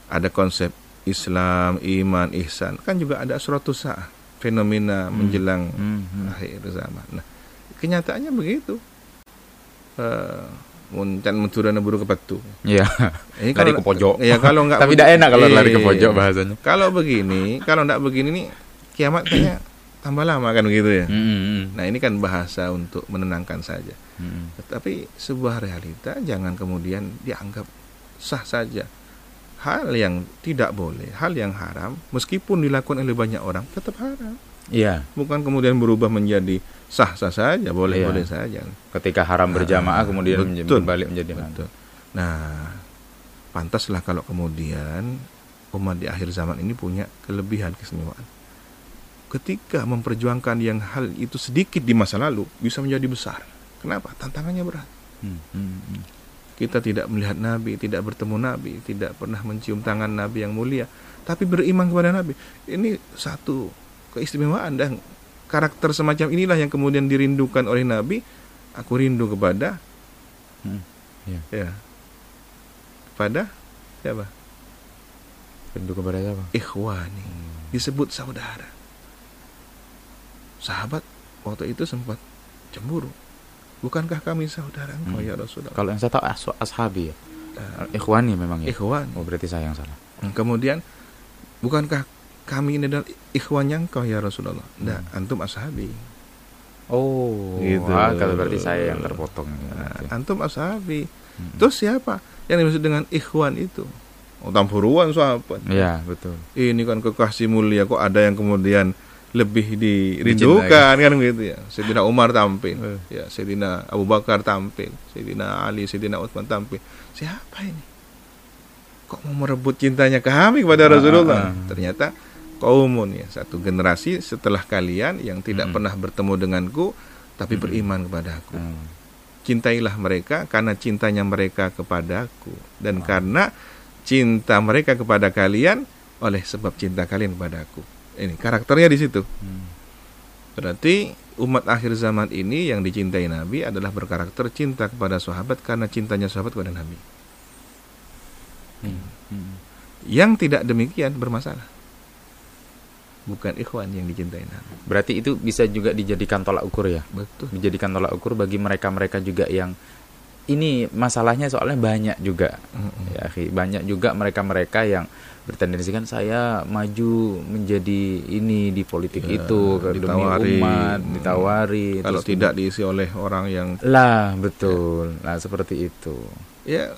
ada konsep Islam, iman, ihsan, kan juga ada suatu saat fenomena menjelang Mm, mm. akhir zaman. Nah, kenyataannya begitu. Eh, Muncan menturana buru ke patu. Iya. Ini Lari ke pojok. Ya kalau nggak Tapi tidak enak kalau lari ke Iya. pojok bahasanya. Kalau begini, kalau nggak begini nih kiamat kayaknya tambah lama kan begitu ya. Mm, mm, mm. Nah, ini kan bahasa untuk menenangkan saja. Mm, Tetapi sebuah realita jangan kemudian dianggap sah saja. Hal yang tidak boleh, hal yang haram, meskipun dilakukan oleh banyak orang, tetap haram. Iya, Bukan kemudian berubah menjadi sah-sah saja, boleh-boleh Iya. saja. ketika haram berjamaah Ah, kemudian betul. berbalik menjadi haram. Betul. Nah, pantaslah kalau kemudian umat di akhir zaman ini punya kelebihan keistimewaan. ketika memperjuangkan yang hal itu sedikit di masa lalu bisa menjadi besar. Kenapa? Tantangannya berat. Hmm, hmm, hmm. Kita tidak melihat Nabi, tidak bertemu Nabi, tidak pernah mencium tangan Nabi yang mulia, tapi beriman kepada Nabi. Ini satu keistimewaan dan karakter semacam inilah yang kemudian dirindukan oleh Nabi. Aku rindu kepada, hmm, ya. ya, pada siapa? Rindu kepada siapa? Ikhwani. Hmm. Disebut saudara. Sahabat waktu itu sempat cemburu. Bukankah kami saudara engkau hmm. ya Rasulullah? Kalau yang saya tahu as ashabi ya. Uh, ikhwani memang ya. Ikhwan. Oh berarti saya yang salah. Kemudian bukankah kami ini adalah ikhwannya engkau ya Rasulullah? Nah, hmm. antum ashabi. Oh, gitu. Ah, kalau berarti saya yang terpotong. Nah, antum ashabi. Hmm. Terus siapa yang dimaksud dengan ikhwan itu? Oh, tampuruan sahabat. Iya, betul. Ini kan kekasih mulia kok ada yang kemudian lebih dirindukan kan gitu ya. Sayyidina Umar tampil, uh. ya Sayyidina Abu Bakar tampil, Sayyidina Ali, Sayyidina Utsman tampil. Siapa ini? Kok mau merebut cintanya kami kepada uh, Rasulullah? Uh. Ternyata kaumun ya, satu generasi setelah kalian yang tidak uh. pernah bertemu denganku tapi uh. beriman kepada aku. Uh. Cintailah mereka karena cintanya mereka kepadaku dan uh. karena cinta mereka kepada kalian oleh sebab cinta kalian kepada aku. Ini karakternya di situ. Hmm. Berarti umat akhir zaman ini yang dicintai Nabi adalah berkarakter cinta kepada sahabat karena cintanya sahabat kepada Nabi. Hmm. Hmm. Yang tidak demikian bermasalah. Bukan ikhwan yang dicintai Nabi. Berarti itu bisa juga dijadikan tolak ukur ya? Betul. Dijadikan tolak ukur bagi mereka-mereka juga yang ini masalahnya soalnya banyak juga mm-hmm. ya banyak juga mereka-mereka yang bertendensi kan saya maju menjadi ini di politik ya, itu ditawari, demi umat ditawari kalau tidak diisi oleh orang yang lah betul ya. nah seperti itu ya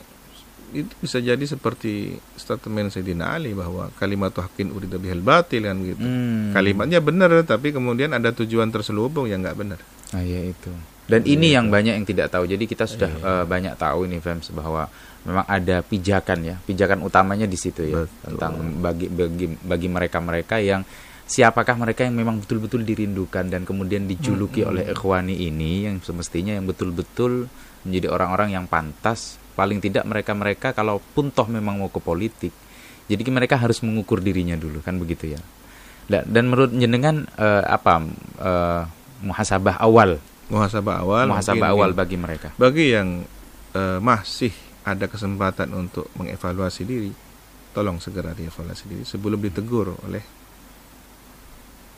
itu bisa jadi seperti statement Sayyidina Ali bahwa kalimat hakin urida bihal batil kan gitu. Hmm. Kalimatnya benar tapi kemudian ada tujuan terselubung yang nggak benar. Ah ya itu. Dan iya, ini yang banyak yang tidak tahu. Jadi kita sudah uh, banyak tahu ini Fems bahwa memang ada pijakan ya. Pijakan utamanya di situ ya Betul. tentang bagi bagi bagi mereka-mereka yang siapakah mereka yang memang betul-betul dirindukan dan kemudian dijuluki hmm. oleh ikhwani ini yang semestinya yang betul-betul menjadi orang-orang yang pantas paling tidak mereka-mereka kalaupun toh memang mau ke politik jadi mereka harus mengukur dirinya dulu kan begitu ya. Dan, dan menurut jenengan uh, apa uh, muhasabah awal? Muhasabah awal muhasabah awal bagi mereka. bagi yang uh, masih ada kesempatan untuk mengevaluasi diri tolong segera dievaluasi diri sebelum ditegur oleh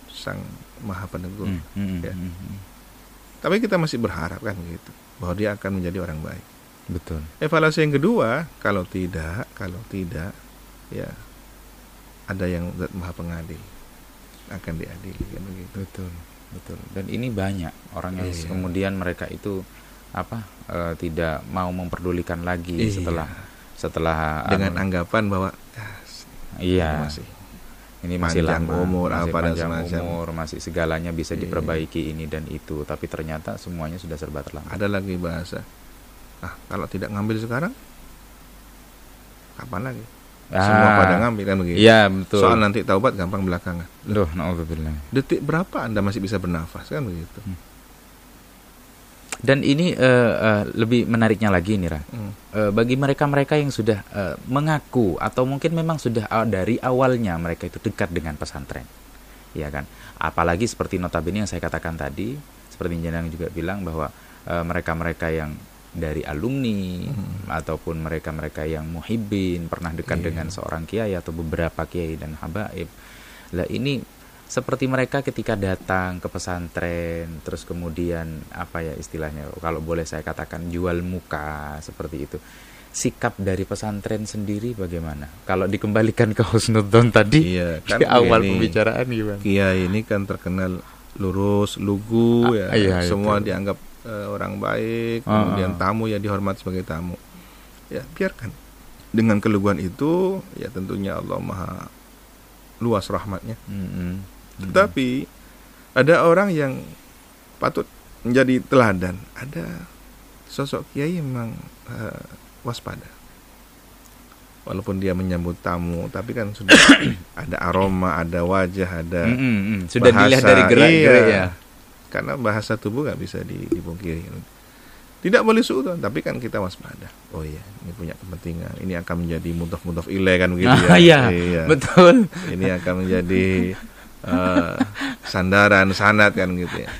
sang maha penegur. Hmm, hmm, ya. hmm, hmm. tapi kita masih berharap kan gitu bahwa dia akan menjadi orang baik betul. Evaluasi yang kedua kalau tidak kalau tidak ya ada yang maha pengadil akan diadili kan begitu. Betul betul. Dan ini banyak orang yang iya. kemudian mereka itu apa uh, tidak mau memperdulikan lagi iya. setelah setelah dengan um, anggapan bahwa ah, iya. masih ini masih lama umur masih apa panjang umur masih segalanya bisa iya. diperbaiki ini dan itu. Tapi ternyata semuanya sudah serba terlambat. Ada lagi bahasa ah kalau tidak ngambil sekarang kapan lagi Ah, Semua pada ngambil kan begitu. Iya, betul. Soal nanti taubat gampang belakangan. Loh, naudzubillah. Detik berapa Anda masih bisa bernafas kan begitu. Hmm. Dan ini uh, uh, lebih menariknya lagi nih, Ra. Hmm. Uh, bagi mereka-mereka yang sudah uh, mengaku atau mungkin memang sudah uh, dari awalnya mereka itu dekat dengan pesantren. Ya kan? Apalagi seperti notabene yang saya katakan tadi, seperti yang juga bilang bahwa mereka-mereka uh, yang dari alumni hmm. ataupun mereka-mereka yang muhibin pernah dekat yeah. dengan seorang kiai atau beberapa kiai dan habaib. Lah ini seperti mereka ketika datang ke pesantren terus kemudian apa ya istilahnya kalau boleh saya katakan jual muka seperti itu sikap dari pesantren sendiri bagaimana kalau dikembalikan ke Husnuddon tadi iya, kan di awal ini, pembicaraan gimana Kiai ini kan terkenal lurus lugu ah, ya iya, semua itu. dianggap uh, orang baik, uh, kemudian tamu ya dihormati sebagai tamu. Ya, biarkan. Dengan keluguan itu, ya tentunya Allah Maha luas rahmatnya. Mm -hmm. Tetapi ada orang yang patut menjadi teladan. Ada sosok kiai yang memang uh, waspada. walaupun dia menyambut tamu tapi kan sudah ada aroma ada wajah ada Mm, mm, mm. Sudah bahasa. dilihat dari gerak-gerak Iya. ya. Karena bahasa tubuh nggak bisa di- dipungkiri tidak boleh suudon tapi kan kita waspada oh iya ini punya kepentingan ini akan menjadi mudaf-mudaf ilai kan begitu Ah, ya iya, Iya. betul. ini akan menjadi eh, sandaran sanat kan gitu ya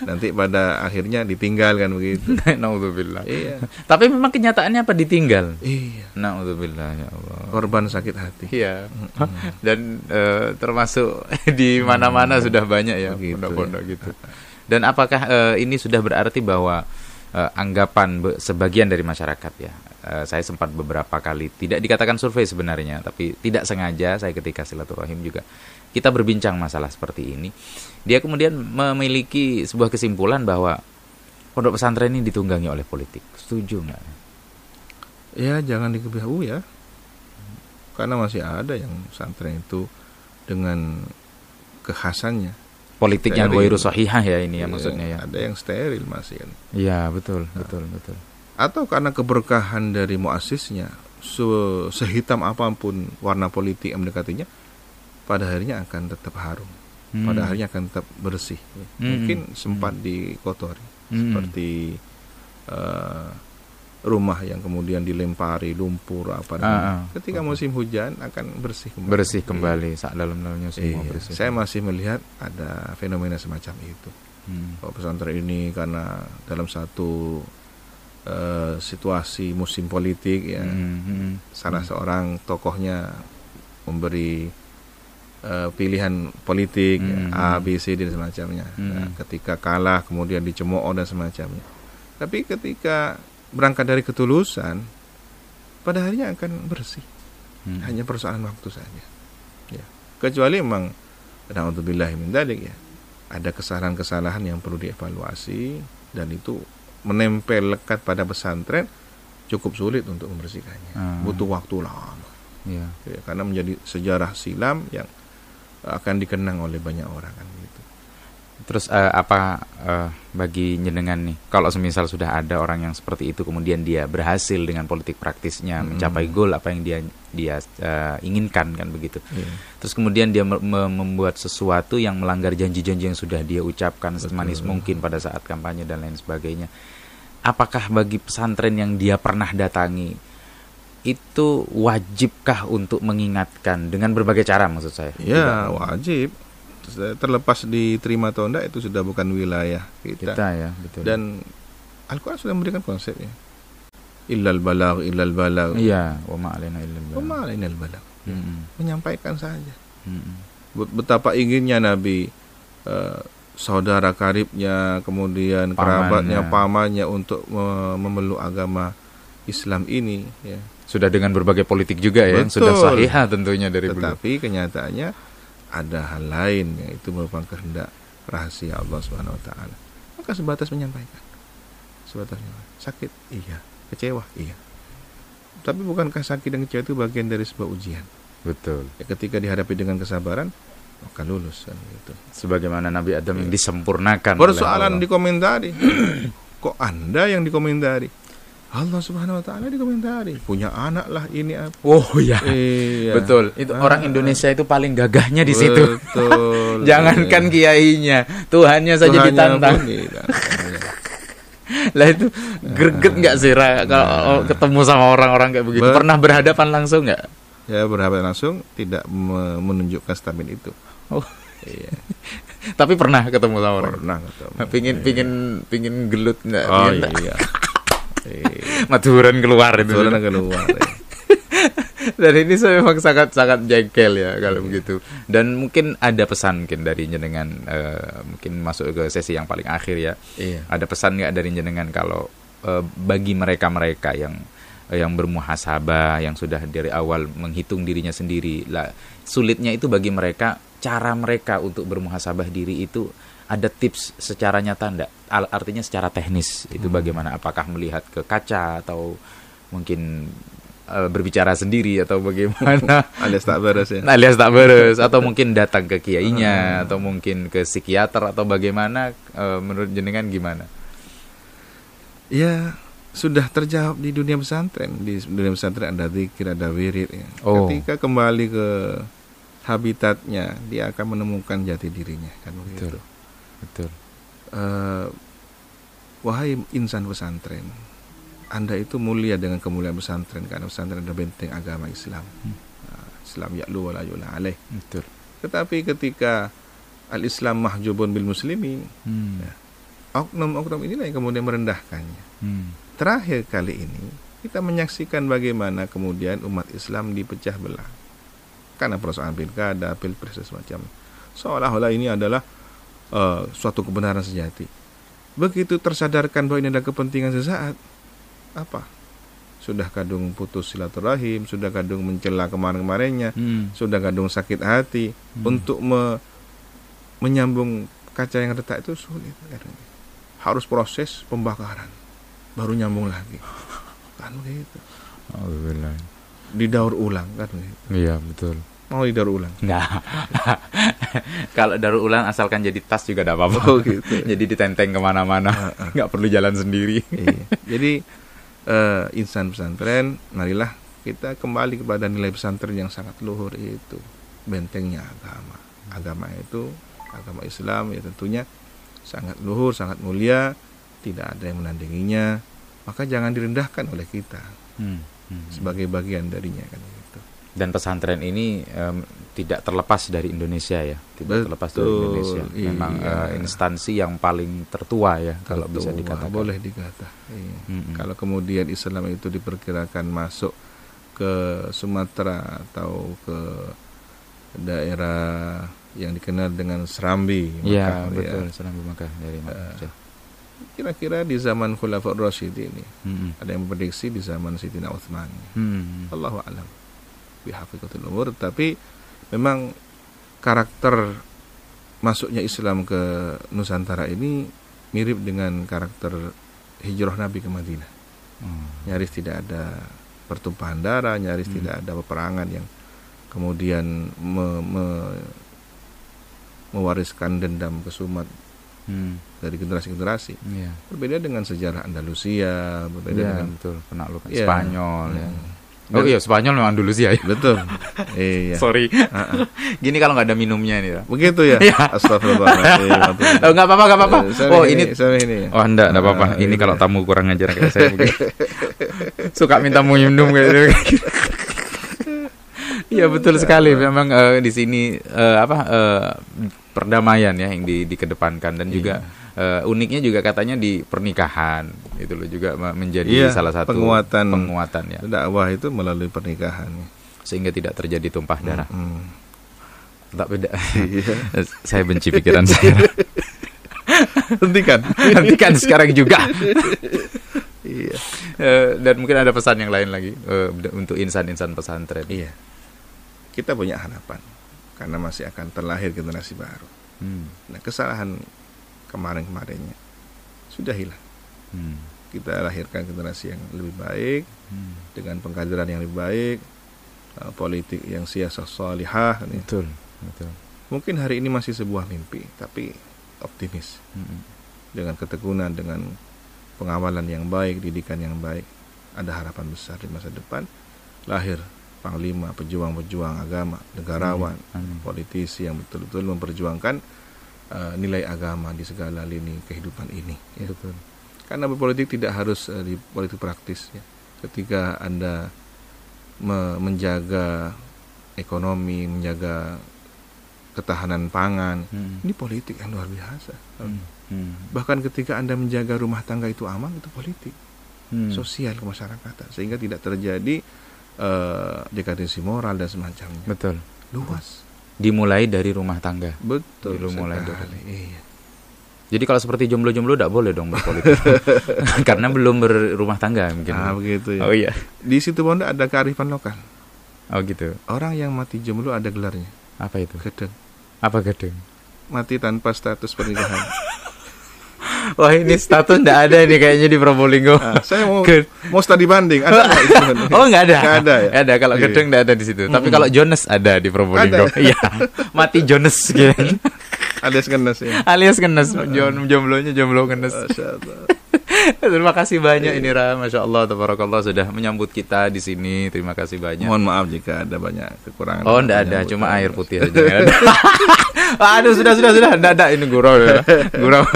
nanti pada akhirnya ditinggal kan begitu Naudzubillah. iya Tapi memang kenyataannya apa ditinggal? iya Naudzubillah ya Allah. korban sakit hati Iya. Dan eh, termasuk di mana-mana sudah banyak ya pondok-pondok ya. gitu. Dan apakah eh, ini sudah berarti bahwa eh, anggapan be- sebagian dari masyarakat ya? eh, saya sempat beberapa kali tidak dikatakan survei sebenarnya, tapi tidak sengaja saya ketika silaturahim juga kita berbincang masalah seperti ini. Dia kemudian memiliki sebuah kesimpulan bahwa pondok pesantren ini ditunggangi oleh politik. Setuju nggak? ya jangan dikebiau ya karena masih ada yang pesantren itu dengan kekhasannya Politiknya Steril. goiru sahihah ya ini ya Iya, maksudnya ya. ada yang steril masih kan Iya betul betul betul. atau karena keberkahan dari muasisnya se- sehitam apa pun warna politik yang mendekatinya pada akhirnya akan tetap harum Hmm. pada akhirnya akan tetap bersih mungkin sempat dikotori Hmm. seperti eh, rumah yang kemudian dilempari lumpur apa Ah, ah. ketika musim hujan akan bersih kembali bersih kembali saat dalam-dalamnya semua Iya, bersih. saya masih melihat ada fenomena semacam itu Hmm. bahwa pesantren ini karena dalam satu eh, situasi musim politik ya Hmm, hmm. salah seorang tokohnya memberi eh, pilihan politik Hmm. A B C dan semacamnya Hmm. Nah, ketika kalah kemudian dicemooh dan semacamnya tapi ketika berangkat dari ketulusan pada akhirnya akan bersih Hmm. hanya persoalan waktu saja ya kecuali memang naudzubillah min dzalik ya ada kesalahan-kesalahan yang perlu dievaluasi dan itu menempel lekat pada pesantren cukup sulit untuk membersihkannya Ah. butuh waktu lama Iya. ya, karena menjadi sejarah silam yang akan dikenang oleh banyak orang kan gitu Terus eh, apa eh, bagi jenengan nih, kalau semisal sudah ada orang yang seperti itu kemudian dia berhasil dengan politik praktisnya Mm-mm. mencapai goal apa yang dia dia eh, inginkan kan begitu. Iya. Terus kemudian dia me- me- membuat sesuatu yang melanggar janji-janji yang sudah dia ucapkan Betul. semanis mungkin pada saat kampanye dan lain sebagainya. Apakah bagi pesantren yang dia pernah datangi itu wajibkah untuk mengingatkan dengan berbagai cara maksud saya? ya wajib terlepas diterima atau enggak itu sudah bukan wilayah kita, kita ya betul. dan Al-Quran sudah memberikan konsepnya illal balagh illal balagh iya, wa ma alaina illa al Wa ma alainal balagh. Mm-mm. menyampaikan saja Mm-mm. Bet- betapa inginnya Nabi eh, saudara karibnya kemudian Pamannya. kerabatnya pamannya untuk me- memeluk agama Islam ini ya Sudah dengan berbagai politik juga ya, yang sudah Betul. sahihah tentunya dari beliau. tetapi kenyataannya ada hal lain yang itu merupakan kehendak rahasia Allah Subhanahu wa taala. Maka sebatas menyampaikan. Sebatas menyampaikan. sakit? Iya. Kecewa? Iya. Tapi bukankah sakit dan kecewa itu bagian dari sebuah ujian? Betul. ya, ketika dihadapi dengan kesabaran maka lulus kan gitu. Sebagaimana Nabi Adam yang disempurnakan persoalan dikomentari. Kok anda yang dikomentari Allah Subhanahu wa taala dikomentari punya anak lah ini apa Oh ya. iya Betul. Itu Ah. orang Indonesia itu paling gagahnya di situ. Betul. Jangankan Iya. kiainya, Tuhannya saja Tuhannya ditantang. Iya. Lah itu greget nggak sih Ra, kalau ketemu sama orang-orang kayak begitu? Nah. Be- Pernah berhadapan langsung nggak? ya berhadapan langsung tidak me- menunjukkan stabil itu Oh, iya tapi pernah ketemu sama orang. pernah ketemu Pingin pingin pingin gelut nggak? oh iya Iya. Maduran keluar itu. Soalnya keluar ya. Dan ini saya memang sangat sangat jengkel ya kalau begitu. Dan mungkin ada pesan mungkin dari jenengan eh, mungkin masuk ke sesi yang paling akhir ya. iya Ada pesan nggak dari jenengan kalau eh, bagi mereka-mereka yang yang bermuhasabah yang sudah dari awal menghitung dirinya sendiri lah sulitnya itu bagi mereka cara mereka untuk bermuhasabah diri itu ada tips secara nyata enggak artinya secara teknis itu bagaimana apakah melihat ke kaca atau mungkin eh, berbicara sendiri atau bagaimana alias tak beres ya alias tak beres atau mungkin datang ke kiainya atau mungkin ke psikiater atau bagaimana eh, menurut jenengan gimana ya sudah terjawab di dunia pesantren. Di dunia pesantren ada zikir, ada wirid. Ya. Oh. Ketika kembali ke habitatnya, dia akan menemukan jati dirinya. Kan begitu. Betul. Betul. Eh, wahai insan pesantren, anda itu mulia dengan kemuliaan pesantren karena pesantren adalah benteng agama Islam. Hmm. Nah, Islam ya'lu wa la alaih. Betul. Tetapi ketika al-Islam mahjubun bil muslimin, Hmm. Ya. oknum-oknum inilah yang kemudian merendahkannya. Hmm. Terakhir kali ini kita menyaksikan bagaimana kemudian umat Islam dipecah belah karena persoalan pilkada, pilpres dan semacam. Seolah-olah ini adalah eh, suatu kebenaran sejati. Begitu tersadarkan bahwa ini adalah kepentingan sesaat, apa? Sudah kadung putus silaturahim, sudah kadung mencela kemarin-kemarinnya, Hmm. sudah kadung sakit hati untuk me- menyambung kaca yang retak itu sulit harus proses pembakaran baru nyambung lagi kan begitu Alhamdulillah. didaur ulang kan begitu Iya betul. Mau didaur ulang Nggak. Kalau daur ulang asalkan jadi tas juga tidak apa-apa. Oh, gitu. jadi ditenteng ke mana-mana, nggak perlu jalan sendiri. iya. jadi eh, insan pesantren marilah kita kembali kepada nilai pesantren yang sangat luhur itu bentengnya agama agama itu agama Islam ya tentunya sangat luhur sangat mulia tidak ada yang menandinginya maka jangan direndahkan oleh kita Hmm. Hmm. sebagai bagian darinya kan. Dan pesantren ini em, tidak terlepas dari Indonesia ya, tidak terlepas dari Betul, Indonesia. Memang iya. eh, instansi yang paling tertua ya, kalau bisa Tertua, dikatakan. boleh dikata iya. Mm-mm. kalau kemudian Islam itu diperkirakan masuk ke Sumatera atau ke daerah yang dikenal dengan Serambi Iya Makkah, betul, ya. Salam Makkah dari Makkah. kira-kira di zaman Khulafaur Rasyidin ini Hmm. ada yang memprediksi di zaman Sayyidina Utsman Hmm. Allahu alam bihaqiqatul umur tapi memang karakter masuknya Islam ke Nusantara ini mirip dengan karakter hijrah Nabi ke Madinah Hmm. nyaris tidak ada pertumpahan darah nyaris Hmm. tidak ada peperangan yang kemudian me- me- mewariskan dendam kesumat Hmm. dari generasi-generasi Iya. berbeda dengan sejarah Andalusia berbeda Iya, dengan betul, penaklukan Iya. Spanyol ya. Oh iya, Spanyol memang dulu sih ya. betul iya Sorry. Ah. Gini kalau nggak ada minumnya nih. Pak. begitu ya Iya. astagfirullahaladzim Oh, nggak apa-apa, nggak apa-apa. Oh, ini ini Oh enggak, enggak apa-apa. Ah, Ini iya. kalau tamu kurang ajar kayak saya mungkin. Suka minta minum kayak gitu. Iya betul sekali. Memang eh, di sini eh, apa eh, perdamaian ya yang di, dikedepankan dan juga Iya. Eh, uniknya juga katanya di pernikahan itu loh juga me- menjadi Iya, salah satu penguatan. penguatan ya dakwah itu melalui pernikahan sehingga tidak terjadi tumpah darah. Hmm. Tak beda. Iya. saya benci pikiran saya. hentikan Hentikan sekarang juga. iya Eh, dan mungkin ada pesan yang lain lagi eh, untuk insan-insan pesantren. iya kita punya harapan karena masih akan terlahir generasi baru Hmm. nah kesalahan kemarin-kemarinnya sudah hilang Hmm. kita lahirkan generasi yang lebih baik Hmm. dengan pengkaderan yang lebih baik eh, politik yang siasah salihah nih. Betul, betul. mungkin hari ini masih sebuah mimpi tapi optimis Hmm. dengan ketekunan dengan pengawalan yang baik didikan yang baik ada harapan besar di masa depan lahir panglima pejuang-pejuang agama negarawan Amin. politisi yang betul-betul memperjuangkan eh, nilai agama di segala lini kehidupan ini ya. Betul. karena berpolitik tidak harus eh, di politik praktis ya. ketika anda me- menjaga ekonomi menjaga ketahanan pangan Hmm. ini politik yang luar biasa Hmm. Hmm. bahkan ketika anda menjaga rumah tangga itu aman itu politik Hmm. sosial kemasyarakatan sehingga tidak terjadi eh, dekadensi moral dan semacamnya Betul. luas Dimulai dari rumah tangga. betul Dulu mulai dari- iya Jadi kalau seperti jomblo-jomblo tidak boleh dong berpolitik. Karena belum berumah tangga mungkin. nah begitu ya Oh iya. di situ pondok ada kearifan lokal Oh gitu. orang yang mati jomblo ada gelarnya Apa itu? gedeng Apa gedeng? mati tanpa status pernikahan Wah ini status tidak ada nih kayaknya di Probolinggo. Nah, saya mau Ged- mau studi banding ada itu? Oh nggak ada. Nggak ada ya? Ada kalau gedeng nggak ada di situ. Tapi kalau Jonas ada di Probolinggo. Ada. Iya. Mati Jonas gitu. ada sekenas ya Alias kenes. Jon jomblonya jomblo Allah. Terima kasih banyak ini Ra, Masya Allah, Tabarakallah sudah menyambut kita di sini. Terima kasih banyak. Mohon maaf jika ada banyak kekurangan. Oh, enggak ada, cuma air putih saja. Aduh, sudah, sudah, sudah. Enggak ada, ini gurau. Ya. Gurau.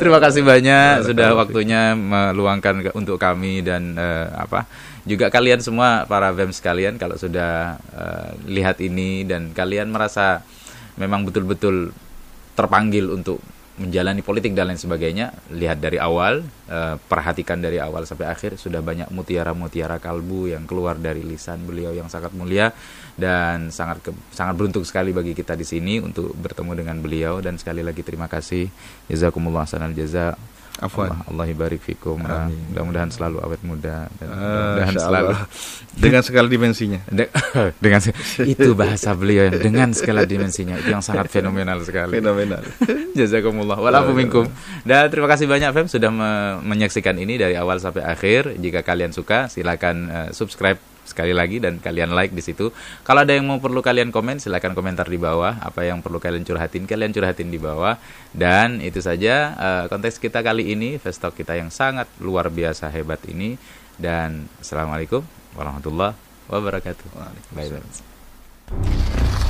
Terima kasih banyak sudah waktunya meluangkan untuk kami dan uh, apa juga kalian semua para BEM sekalian kalau sudah uh, lihat ini dan kalian merasa memang betul-betul terpanggil untuk menjalani politik dan lain sebagainya. Lihat dari awal uh, perhatikan dari awal sampai akhir sudah banyak mutiara-mutiara kalbu yang keluar dari lisan beliau yang sangat mulia dan sangat sangat beruntung sekali bagi kita di sini untuk bertemu dengan beliau. Dan sekali lagi terima kasih. Jazakumullah sanal jaza Afwan. Allah, Allah barik fikum. Mudah-mudahan selalu awet muda dan Ah, mudah-mudahan Insya selalu dengan segala dimensinya. De- dengan itu bahasa beliau yang dengan segala dimensinya itu yang sangat fenomenal sekali. Fenomenal. Jazakumullah walafu minkum. Dan terima kasih banyak Fem sudah me- menyaksikan ini dari awal sampai akhir. Jika kalian suka silakan eh, subscribe sekali lagi dan kalian like di situ. Kalau ada yang mau perlu kalian komen silakan komentar di bawah. Apa yang perlu kalian curhatin kalian curhatin di bawah. Dan itu saja eh, konteks kita kali ini Vestok kita yang sangat luar biasa hebat ini dan assalamualaikum warahmatullahi wabarakatuh. Waalaikumsalam. Bye bye.